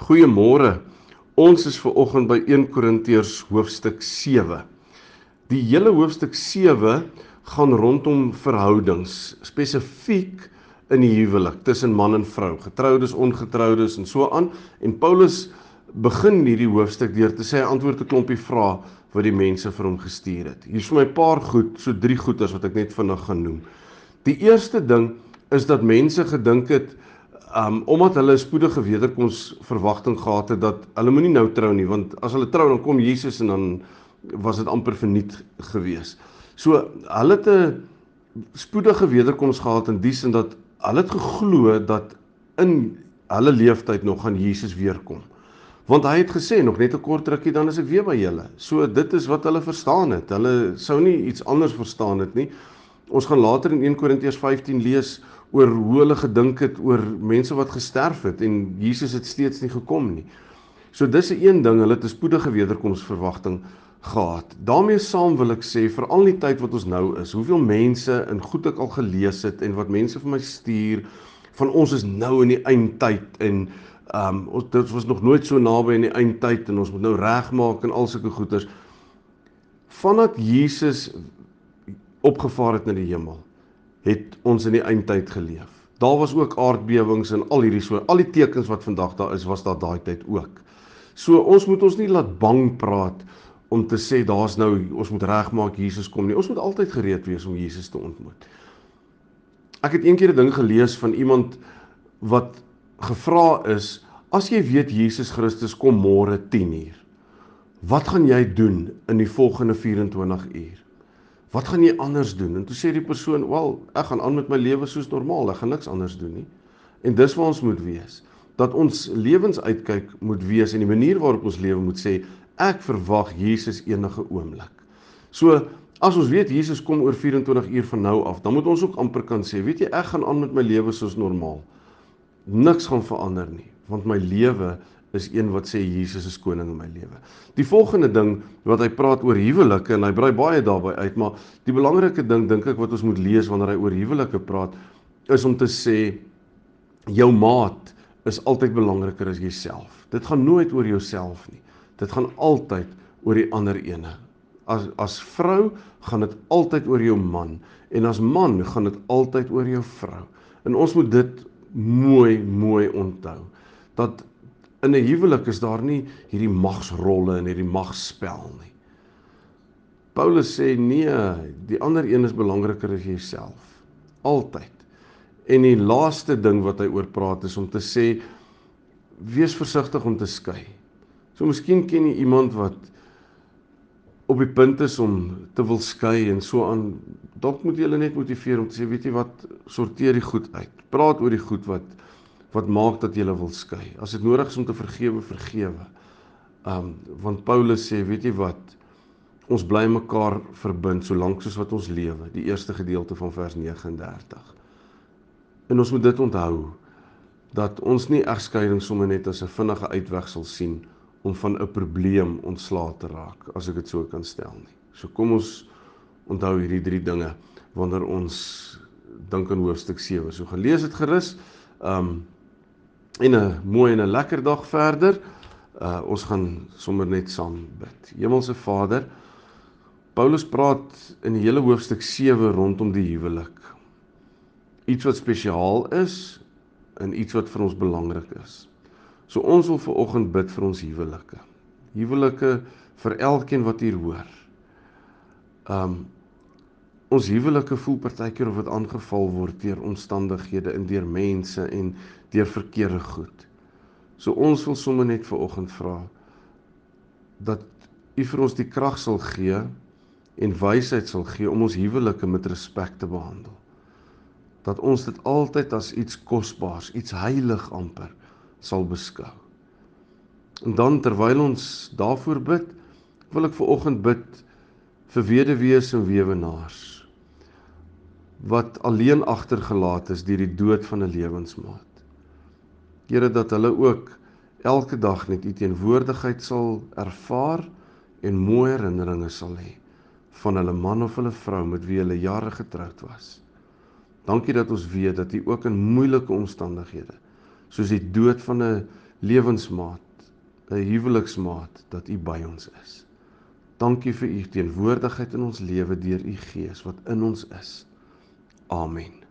Goeiemôre. Ons is ver oggend by 1 Korintiërs hoofstuk 7. Die hele hoofstuk 7 gaan rondom verhoudings, spesifiek in die huwelik tussen man en vrou, getroudes, ongetroudes en so aan. En Paulus begin hierdie hoofstuk deur te sê hy antwoord 'n klompie vrae wat die mense vir hom gestuur het. Hier's vir my 'n paar goed, so drie goeters wat ek net vinnig gaan noem. Die eerste ding is dat mense gedink het um omdat hulle spoedige wederkoms verwagting gehad het dat hulle moenie nou trou nie want as hulle trou dan kom Jesus en dan was dit amper verniet gewees. So hulle het 'n spoedige wederkoms gehad in die sin dat hulle het geglo dat in hulle leeftyd nog gaan Jesus weer kom. Want hy het gesê nog net 'n kort rukkie dan is ek weer by julle. So dit is wat hulle verstaan het. Hulle sou nie iets anders verstaan het nie. Ons gaan later in 1 Korintiërs 15 lees oor hoe hulle gedink het oor mense wat gesterf het en Jesus het steeds nie gekom nie. So dis 'n een ding, hulle het 'n spoedige wederkomsverwagting gehad. daarmee saam wil ek sê vir al die tyd wat ons nou is, hoeveel mense in goed ek al gelees het en wat mense vir my stuur van ons is nou in die eindtyd en um ons dit was nog nooit so naby in die eindtyd en ons moet nou regmaak en al sulke goeters. Vandat Jesus opgevaar het na die hemel, het ons in die eindtyd geleef. Daar was ook aardbewings en al hierdie so al die tekens wat vandag daar is, was daar daai tyd ook. So ons moet ons nie laat bang praat om te sê daar's nou ons moet regmaak Jesus kom nie. Ons moet altyd gereed wees om Jesus te ontmoet. Ek het eendag 'n ding gelees van iemand wat gevra is as jy weet Jesus Christus kom môre 10uur. Wat gaan jy doen in die volgende 24 uur? Wat gaan jy anders doen? En toe sê die persoon, "Wel, ek gaan aan met my lewe soos normaal. Ek gaan niks anders doen nie." En dis waar ons moet wees. Dat ons lewensuitkyk moet wees en die manier waarop ons lewe moet sê, "Ek verwag Jesus enige oomblik." So, as ons weet Jesus kom oor 24 uur van nou af, dan moet ons ook amper kan sê, "Weet jy, ek gaan aan met my lewe soos normaal. Niks gaan verander nie, want my lewe is een wat sê Jesus is koning in my lewe. Die volgende ding wat hy praat oor huwelike en hy brei baie daarby uit, maar die belangrike ding dink ek wat ons moet lees wanneer hy oor huwelike praat is om te sê jou maat is altyd belangriker as jouself. Dit gaan nooit oor jouself nie. Dit gaan altyd oor die ander ene. As as vrou gaan dit altyd oor jou man en as man gaan dit altyd oor jou vrou. En ons moet dit mooi mooi onthou dat in 'n huwelik is daar nie hierdie magsrolle en hierdie magspel nie. Paulus sê nee, die ander een is belangriker as jouself. Altyd. En die laaste ding wat hy oor praat is om te sê wees versigtig om te skei. So miskien ken jy iemand wat op die punt is om te wil skei en so aan dalk moet jy hulle net motiveer om te sê weet jy wat sorteer die goed uit. Praat oor die goed wat wat maak dat jy wil skei. As dit nodig is om te vergewe, vergewe. Um want Paulus sê, weet jy wat? Ons bly mekaar verbind solank soos wat ons lewe. Die eerste gedeelte van vers 39. En ons moet dit onthou dat ons nie egskeiding sommer net as 'n vinnige uitweg sal sien om van 'n probleem ontslae te raak, as ek dit so kan stel nie. So kom ons onthou hierdie drie dinge wanneer ons dink aan hoofstuk 7. So gelees dit gerus. Um en 'n mooi en 'n lekker dag verder. Uh ons gaan sommer net saam bid. Hemelse Vader, Paulus praat in die hele hoofstuk 7 rondom die huwelik. Iets wat spesiaal is en iets wat vir ons belangrik is. So ons wil ver oggend bid vir ons huwelike. Huwelike vir elkeen wat hier hoor. Um ons huwelike voel partykeer of dit aangeval word deur omstandighede en deur mense en deur verkeerde goed. So ons wil sommer net vir oggend vra dat U vir ons die krag sal gee en wysheid sal gee om ons huwelike met respek te behandel. dat ons dit altyd as iets kosbaars, iets heilig amper sal beskou. En dan terwyl ons daarvoor bid, wil ek ver oggend bid vir weduwees en weewenaars wat alleen agtergelaat is deur die dood van 'n lewensmaat. Here dat hulle ook elke dag net u teenwoordigheid sal ervaar en mooi herinneringe sal hê van hulle man of hulle vrou met wie hulle jare getroud was. Dankie dat ons weet dat U ook in moeilike omstandighede, soos die dood van 'n lewensmaat, 'n huweliksmaat, dat U by ons is. Dankie vir U teenwoordigheid in ons lewe deur U Gees wat in ons is. Amen.